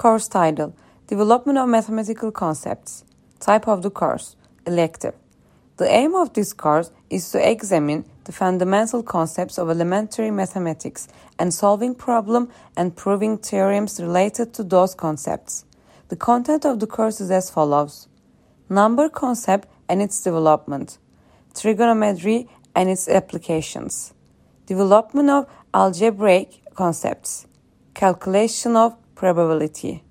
Course title Development of Mathematical Concepts. Type of the course Elective. The aim of this course is to examine the fundamental concepts of elementary mathematics and solving problem and proving theorems related to those concepts. The content of the course is as follows. Number concept and its development. Trigonometry and its applications. Development of algebraic concepts. Calculation of probability.